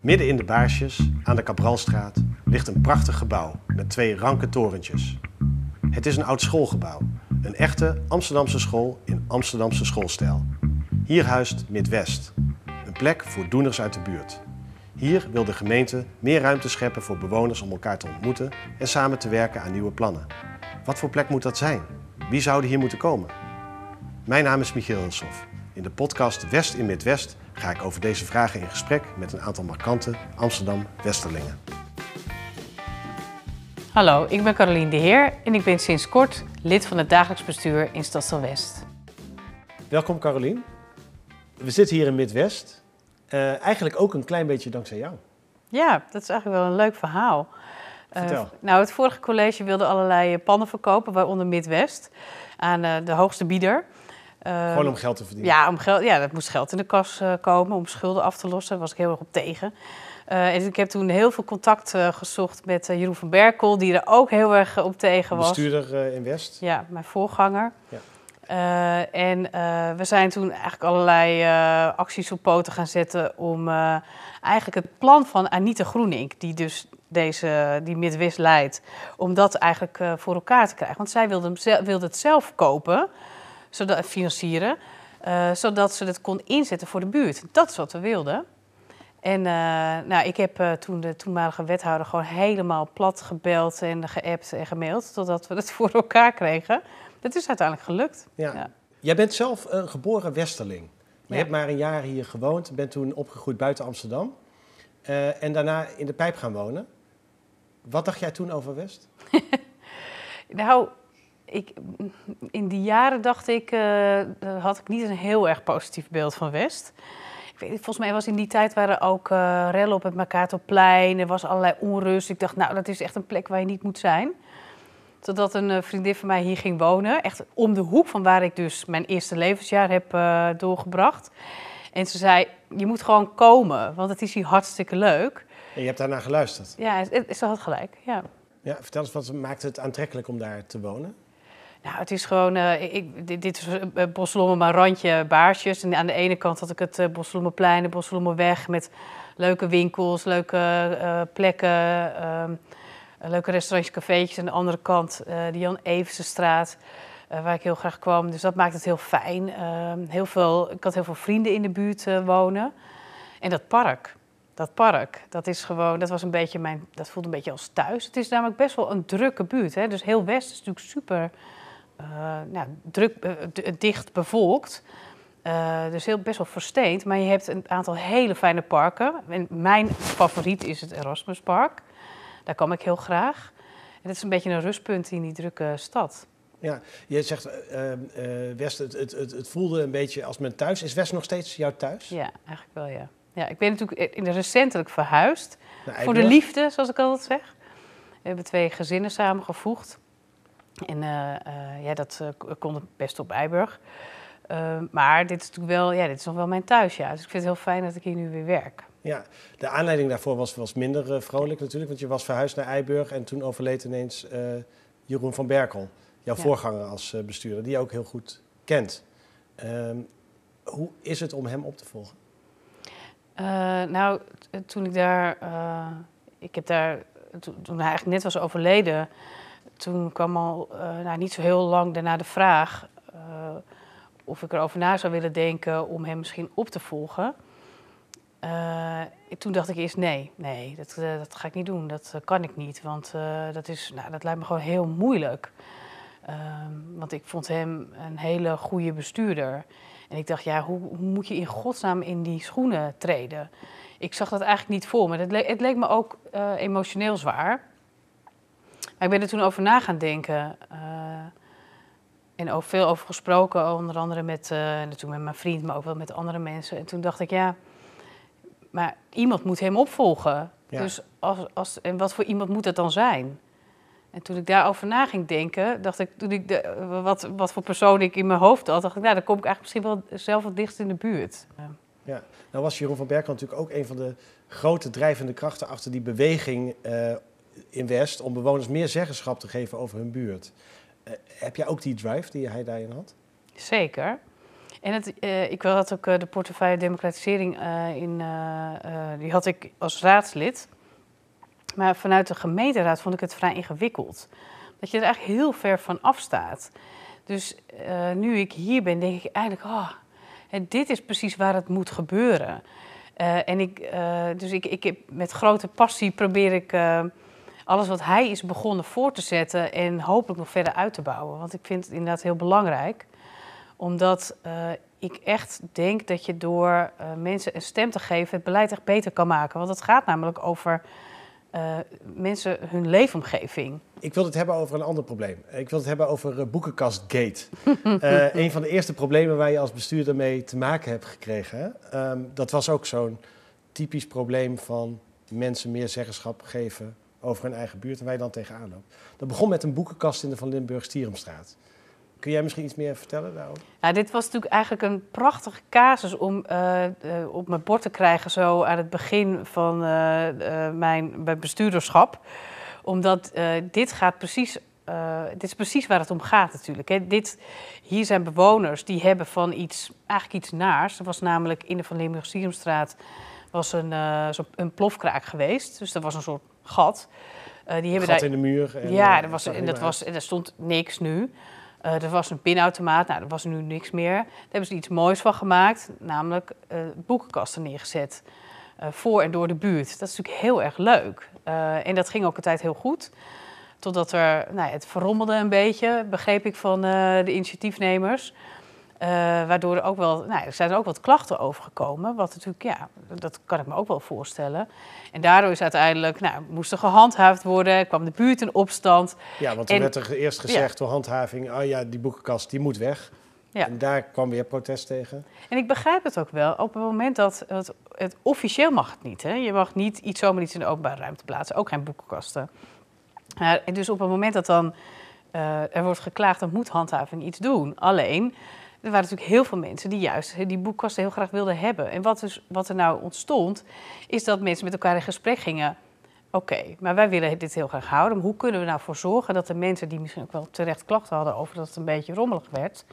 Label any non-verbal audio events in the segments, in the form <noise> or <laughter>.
Midden in de Baarsjes, aan de Cabralstraat, ligt een prachtig gebouw met twee ranke torentjes. Het is een oud schoolgebouw, een echte Amsterdamse school in Amsterdamse schoolstijl. Hier huist Midwest, een plek voor doeners uit de buurt. Hier wil de gemeente meer ruimte scheppen voor bewoners om elkaar te ontmoeten en samen te werken aan nieuwe plannen. Wat voor plek moet dat zijn? Wie zouden hier moeten komen? Mijn naam is Michiel Hilshoff. In de podcast West in Midwest ga ik over deze vragen in gesprek met een aantal markante Amsterdam-Westerlingen. Hallo, ik ben Carolien de Heer en ik ben sinds kort lid van het dagelijks bestuur in Stadsel West. Welkom Carolien. We zitten hier in Midwest. Uh, eigenlijk ook een klein beetje dankzij jou. Ja, dat is eigenlijk wel een leuk verhaal. Vertel. Uh, nou, het vorige college wilde allerlei pannen verkopen, waaronder Midwest, aan uh, de hoogste bieder. Gewoon om geld te verdienen? Ja, om geld, ja, dat moest geld in de kas uh, komen om schulden af te lossen. Daar was ik heel erg op tegen. Uh, en ik heb toen heel veel contact uh, gezocht met Jeroen van Berkel, die er ook heel erg op tegen was. Bestuurder in West? Ja, mijn voorganger. Ja. en we zijn toen eigenlijk allerlei acties op poten gaan zetten om eigenlijk het plan van Anita Groenink, die dus deze, die Midwest leidt, om dat eigenlijk voor elkaar te krijgen. Want zij wilde, hem, wilde het zelf kopen zodat, financieren, uh, zodat ze het kon inzetten voor de buurt. Dat is wat we wilden. En uh, nou, ik heb uh, toen de toenmalige wethouder gewoon helemaal plat gebeld en geappt en gemaild, totdat we het <laughs> voor elkaar kregen. Dat is uiteindelijk gelukt. Ja. ja. Jij bent zelf een geboren Westerling. Maar ja. je hebt maar een jaar hier gewoond, bent toen opgegroeid buiten Amsterdam. en daarna in de pijp gaan wonen. Wat dacht jij toen over West? <laughs> nou, ik, in die jaren dacht ik, uh, had ik niet een heel erg positief beeld van West. Ik weet, volgens mij was in die tijd waren ook uh, rellen op het Mercatorplein. Er was allerlei onrust. Ik dacht, nou, dat is echt een plek waar je niet moet zijn. Totdat een uh, vriendin van mij hier ging wonen. Echt om de hoek van waar ik dus mijn eerste levensjaar heb doorgebracht. En ze zei, je moet gewoon komen, want het is hier hartstikke leuk. En je hebt daarna geluisterd? Ja, ze had gelijk, ja. Ja, vertel eens, wat maakt het aantrekkelijk om daar te wonen? Nou, het is gewoon, uh, ik, dit, is uh, Boslomme, maar randje baarsjes. En aan de ene kant had ik het uh, Boslommerplein, de Boslommerweg met leuke winkels, leuke plekken, ehm, leuke restaurantjes, cafeetjes. Aan de andere kant de Jan Eversenstraat, waar ik heel graag kwam. Dus dat maakt het heel fijn. Ehm, heel veel, ik had heel veel vrienden in de buurt wonen. En dat park, dat park, dat is gewoon, dat was een beetje mijn, dat voelde een beetje als thuis. Het is namelijk best wel een drukke buurt. Hè? Dus heel West is natuurlijk super nou, druk, uh, dicht bevolkt. Uh, dus heel best wel versteend. Maar je hebt een aantal hele fijne parken. En mijn favoriet is het Erasmuspark. Daar kom ik heel graag. En dat is een beetje een rustpunt in die drukke stad. Ja, je zegt West, het, het, het, het, voelde een beetje als mijn thuis. Is West nog steeds jouw thuis? Ja, eigenlijk wel ja. Ja, ik ben natuurlijk in de recentelijk verhuisd. Voor de liefde, zoals ik altijd zeg. We hebben twee gezinnen samengevoegd. En uh, uh, ja, dat uh, kon het best op Eiburg. maar dit is natuurlijk wel, ja, dit is nog wel mijn thuis, ja. Dus ik vind het heel fijn dat ik hier nu weer werk. Ja, de aanleiding daarvoor was, was minder vrolijk natuurlijk. Want je was verhuisd naar Eiburg en toen overleed ineens Jeroen van Berkel. Jouw ja. voorganger als bestuurder, die je ook heel goed kent. Ehm, hoe is het om hem op te volgen? nou, toen ik daar... ik heb daar... Toen hij eigenlijk net was overleden toen kwam al uh, nou, niet zo heel lang daarna de vraag uh, of ik erover na zou willen denken om hem misschien op te volgen. Uh, toen dacht ik eerst nee, nee, dat, dat ga ik niet doen, dat kan ik niet, want dat, is, nou, dat lijkt me gewoon heel moeilijk. Ehm, want ik vond hem een hele goede bestuurder. En ik dacht, ja, hoe, hoe, moet je in godsnaam in die schoenen treden? Ik zag dat eigenlijk niet voor me. Het, het leek me ook emotioneel zwaar. Maar ik ben er toen over na gaan denken. Uh, en ook veel over gesproken, onder andere met, uh, natuurlijk met mijn vriend, maar ook wel met andere mensen. En toen dacht ik, ja, maar iemand moet hem opvolgen. Ja. Dus als, als, en wat voor iemand moet dat dan zijn? En toen ik daarover na ging denken, dacht ik, toen ik de, wat, wat voor persoon ik in mijn hoofd had, dacht ik, nou, dan kom ik eigenlijk misschien wel zelf het dichtst in de buurt. Ja. ja. nou was Jeroen van Berkel natuurlijk ook een van de grote drijvende krachten achter die beweging uh, in West om bewoners meer zeggenschap te geven over hun buurt. Uh, heb jij ook die drive die hij daarin had? Zeker. En het, uh, ik had ook uh, de portefeuille democratisering in, die had ik als raadslid. Maar vanuit de gemeenteraad vond ik het vrij ingewikkeld. Dat je er eigenlijk heel ver van afstaat. Dus nu ik hier ben, denk ik eigenlijk, oh, dit is precies waar het moet gebeuren. en ik, dus ik, ik heb, met grote passie probeer ik alles wat hij is begonnen voor te zetten en hopelijk nog verder uit te bouwen. Want ik vind het inderdaad heel belangrijk omdat uh, ik echt denk dat je door uh, mensen een stem te geven het beleid echt beter kan maken. Want het gaat namelijk over uh, mensen hun leefomgeving. Ik wil het hebben over een ander probleem. Ik wil het hebben over Boekenkastgate. <laughs> een van de eerste problemen waar je als bestuurder mee te maken hebt gekregen. Um, dat was ook zo'n typisch probleem van mensen meer zeggenschap geven over hun eigen buurt en waar je dan tegenaan loopt. Dat begon met een boekenkast in de Van Limburg-Stierumstraat. Kun jij misschien iets meer vertellen daarover? Ja, dit was natuurlijk eigenlijk een prachtige casus om uh, uh, op mijn bord te krijgen zo aan het begin van uh, mijn, mijn bestuurderschap. Omdat dit gaat precies, dit is precies waar het om gaat natuurlijk. Hè. Dit, hier zijn bewoners die hebben van iets, eigenlijk iets naars. Er was namelijk in de Van Limburg-Sierumstraat was een, een plofkraak geweest. Dus er was een soort gat. die hebben gat daar, in de muur. En, ja, er was, en, dat was, en er stond niks nu. Uh, er was een pinautomaat, nou, er was nu niks meer. Daar hebben ze iets moois van gemaakt, namelijk uh, boekenkasten neergezet. Uh, voor en door de buurt. Dat is natuurlijk heel erg leuk. en dat ging ook een tijd heel goed. Totdat er, nou, het verrommelde een beetje, begreep ik van de initiatiefnemers. Uh, waardoor er ook wel, nou, er zijn er ook wat klachten over gekomen. Wat natuurlijk, ja, dat kan ik me ook wel voorstellen. En daardoor is uiteindelijk, nou, moest er gehandhaafd worden, kwam de buurt in opstand. Ja, want er werd er eerst gezegd door handhaving, oh ja, die boekenkast die moet weg. Ja. En daar kwam weer protest tegen. En ik begrijp het ook wel. Op het moment dat het, het officieel mag het niet. Hè? Je mag niet iets zomaar iets in de openbare ruimte plaatsen, ook geen boekenkasten. Uh, en dus op het moment dat dan uh, er wordt geklaagd, dan moet handhaving iets doen. Alleen er waren natuurlijk heel veel mensen die juist die boekkasten heel graag wilden hebben. En wat, dus, wat er nou ontstond, is dat mensen met elkaar in gesprek gingen. Oké, maar wij willen dit heel graag houden. Hoe kunnen we nou voor zorgen dat de mensen die misschien ook wel terecht klachten hadden over dat het een beetje rommelig werd,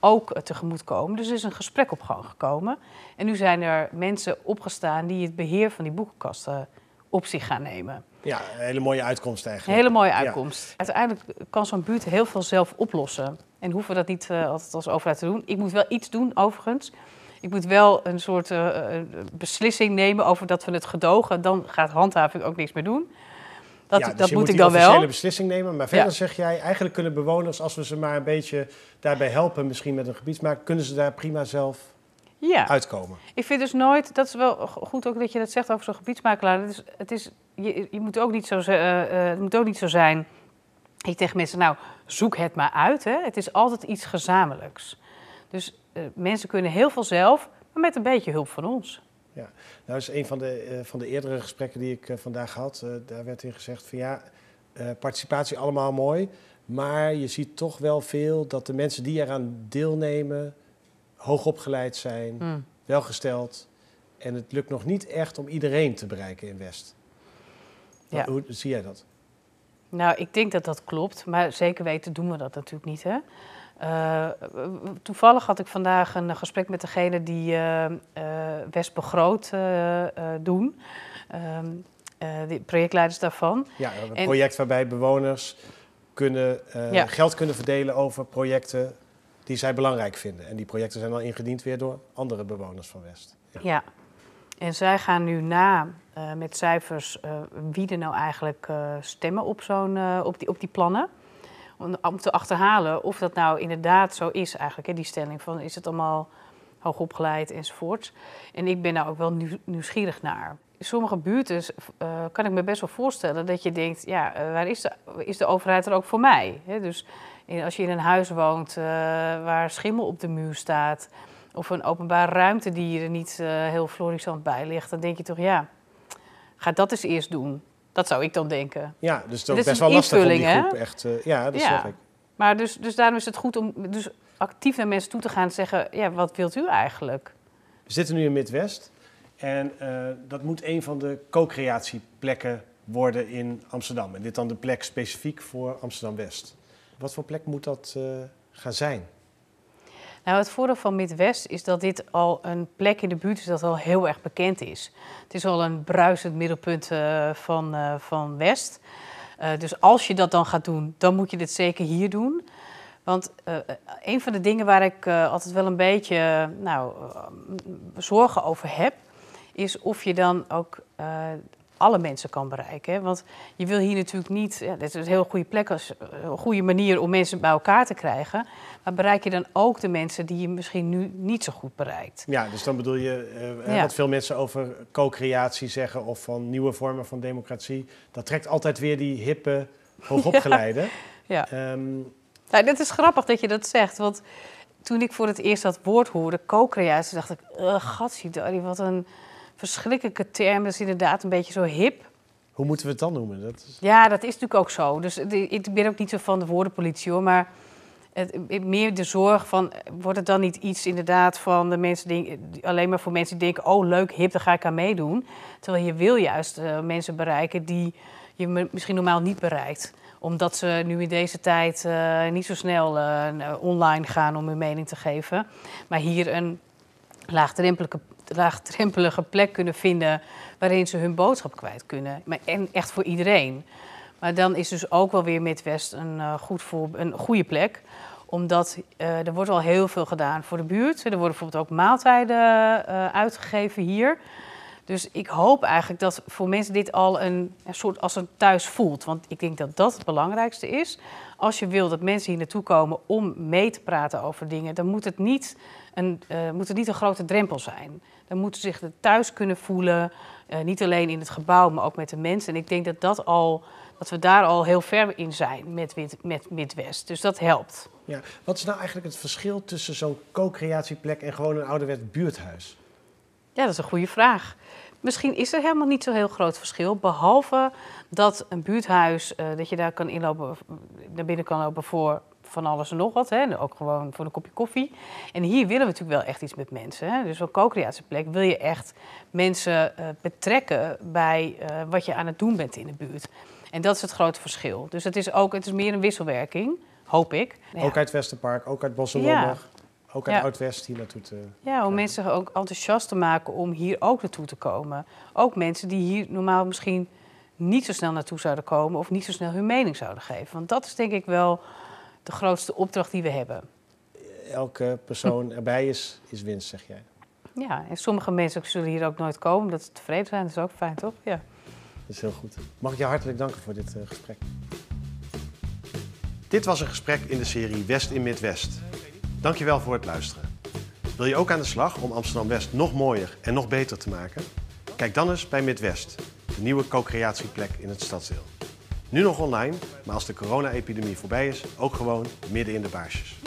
ook tegemoet komen. Dus er is een gesprek op gang gekomen. En nu zijn er mensen opgestaan die het beheer van die boekenkasten op zich gaan nemen. Ja, een hele mooie uitkomst eigenlijk. Een hele mooie uitkomst. Uiteindelijk kan zo'n buurt heel veel zelf oplossen. En hoeven we dat niet uh, altijd als overheid te doen. Ik moet wel iets doen, overigens. Ik moet wel een soort uh, beslissing nemen over dat we het gedogen. Dan gaat handhaving ook niks meer doen. Dat, ja, dus dat moet, moet ik dan wel. een beslissing nemen. Maar verder ja. zeg jij, eigenlijk kunnen bewoners, als we ze maar een beetje daarbij helpen, misschien met een gebiedsmaker, kunnen ze daar prima zelf ja. uitkomen. Ik vind dus nooit, dat is wel goed ook dat je dat zegt over zo'n gebiedsmakelaar. Het is, het is, je, je moet ook niet zo, uh, het moet ook niet zo zijn ik tegen mensen, nou, zoek het maar uit. Hè. Het is altijd iets gezamenlijks. Dus uh, mensen kunnen heel veel zelf, maar met een beetje hulp van ons. Ja, nou is een van de, uh, van de eerdere gesprekken die ik vandaag had, daar werd in gezegd van ja, participatie allemaal mooi, maar je ziet toch wel veel dat de mensen die eraan deelnemen hoogopgeleid zijn, mm. welgesteld en het lukt nog niet echt om iedereen te bereiken in West. Ja. Hoe zie jij dat? Nou, ik denk dat dat klopt, maar zeker weten doen we dat natuurlijk niet. Hè? Uh, toevallig had ik vandaag een gesprek met degene die uh, uh, West Begroot doen. Ehm, de projectleiders daarvan. Ja, een project waarbij bewoners kunnen, ja. geld kunnen verdelen over projecten die zij belangrijk vinden. En die projecten zijn dan ingediend weer door andere bewoners van West. Ja, en zij gaan nu na uh, met cijfers uh, wie er nou eigenlijk uh, stemmen op, zo'n, op, die, op die plannen. Om, om, te achterhalen of dat nou inderdaad zo is eigenlijk, hè, die stelling van is het allemaal hoogopgeleid enzovoort. En ik ben daar ook wel nieuwsgierig naar. Sommige buurten kan ik me best wel voorstellen dat je denkt, ja, waar is de, is de overheid er ook voor mij? Dus als je in een huis woont waar schimmel op de muur staat, of een openbare ruimte die er niet heel florissant bij ligt, dan denk je toch, ja, ga dat eens eerst doen. Dat zou ik dan denken. Ja, dus het is best wel lastig om die groep echt... Uh, ja, dat ja. zeg ik. Maar dus, dus daarom is het goed om dus actief naar mensen toe te gaan en zeggen... ja, wat wilt u eigenlijk? We zitten nu in Midwest. En uh, dat moet een van de co-creatieplekken worden in Amsterdam. En dit dan de plek specifiek voor Amsterdam-West. Wat voor plek moet dat uh, gaan zijn? Nou, het voordeel van Midwest is dat dit al een plek in de buurt is dat al heel erg bekend is. Het is al een bruisend middelpunt uh, van, uh, van West. Dus als je dat dan gaat doen, dan moet je dit zeker hier doen. Want een van de dingen waar ik altijd wel een beetje nou, zorgen over heb, is of je dan ook alle mensen kan bereiken. Want je wil hier natuurlijk niet, ja, dit is een heel goede plek, als, een goede manier om mensen bij elkaar te krijgen. Maar bereik je dan ook de mensen die je misschien nu niet zo goed bereikt? Ja, dus dan bedoel je uh, ja. wat veel mensen over co-creatie zeggen of van nieuwe vormen van democratie. Dat trekt altijd weer die hippe, hoogopgeleide. <laughs> ja. ja. Um, nou, dat is grappig dat je dat zegt, want toen ik voor het eerst dat woord hoorde, co-creatie, dacht ik, uh, wat een verschrikkelijke term. Dat is inderdaad een beetje zo hip. Hoe moeten we het dan noemen? Dat is... Ja, dat is natuurlijk ook zo. Dus ik ben ook niet zo van de woordenpolitie hoor. Maar het, meer de zorg van, wordt het dan niet iets inderdaad van de mensen die, alleen maar voor mensen die denken, oh leuk, hip, daar ga ik aan meedoen. Terwijl je wil juist uh, mensen bereiken die je misschien normaal niet bereikt omdat ze nu in deze tijd uh, niet zo snel uh, online gaan om hun mening te geven. Maar hier een laagdrempelige laagdrempelige plek kunnen vinden waarin ze hun boodschap kwijt kunnen. Maar, en echt voor iedereen. Maar dan is dus ook wel weer Midwest een, uh, goed voor, een goede plek omdat uh, er wordt al heel veel gedaan voor de buurt. Er worden bijvoorbeeld ook maaltijden uh, uitgegeven hier. Dus ik hoop eigenlijk dat voor mensen dit al een, een, soort als een thuis voelt. Want ik denk dat dat het belangrijkste is. Als je wil dat mensen hier naartoe komen om mee te praten over dingen, dan moet het niet een, uh, moet niet een grote drempel zijn. Dan moeten ze zich thuis kunnen voelen. Uh, niet alleen in het gebouw, maar ook met de mensen. En ik denk dat, dat, al, dat we daar al heel ver in zijn met, met Midwest. Dus dat helpt. Ja. Wat is nou eigenlijk het verschil tussen zo'n co-creatieplek en gewoon een ouderwets buurthuis? Ja, dat is een goede vraag. Misschien is er helemaal niet zo'n heel groot verschil. Behalve dat een buurthuis, uh, dat je daar kan inlopen, naar binnen kan lopen voor van alles en nog wat. Hè? Ook gewoon voor een kopje koffie. En hier willen we natuurlijk wel echt iets met mensen. Hè? Dus een co-creatieplek wil je echt mensen uh, betrekken bij uh, wat je aan het doen bent in de buurt. En dat is het grote verschil. Dus het is ook, het is meer een wisselwerking, hoop ik. Ook uit Westerpark, ook uit Bosselommer. Ja. Ook uit ja. Oud-West hier naartoe te... Ja, om mensen ook enthousiast te maken om hier ook naartoe te komen. Ook mensen die hier normaal misschien niet zo snel naartoe zouden komen... of niet zo snel hun mening zouden geven. Want dat is denk ik wel de grootste opdracht die we hebben. Elke persoon erbij is, is winst, zeg jij? Ja, en sommige mensen zullen hier ook nooit komen omdat ze tevreden zijn. Dat is ook fijn, toch? Ja. Dat is heel goed. Mag ik je hartelijk danken voor dit uh, gesprek. Dit was een gesprek in de serie West in Midwest. Dankjewel voor het luisteren. Wil je ook aan de slag om Amsterdam-West nog mooier en nog beter te maken? Kijk dan eens bij Midwest, de nieuwe co-creatieplek in het stadsdeel. Nu nog online, maar als de corona-epidemie voorbij is, ook gewoon midden in de baarsjes.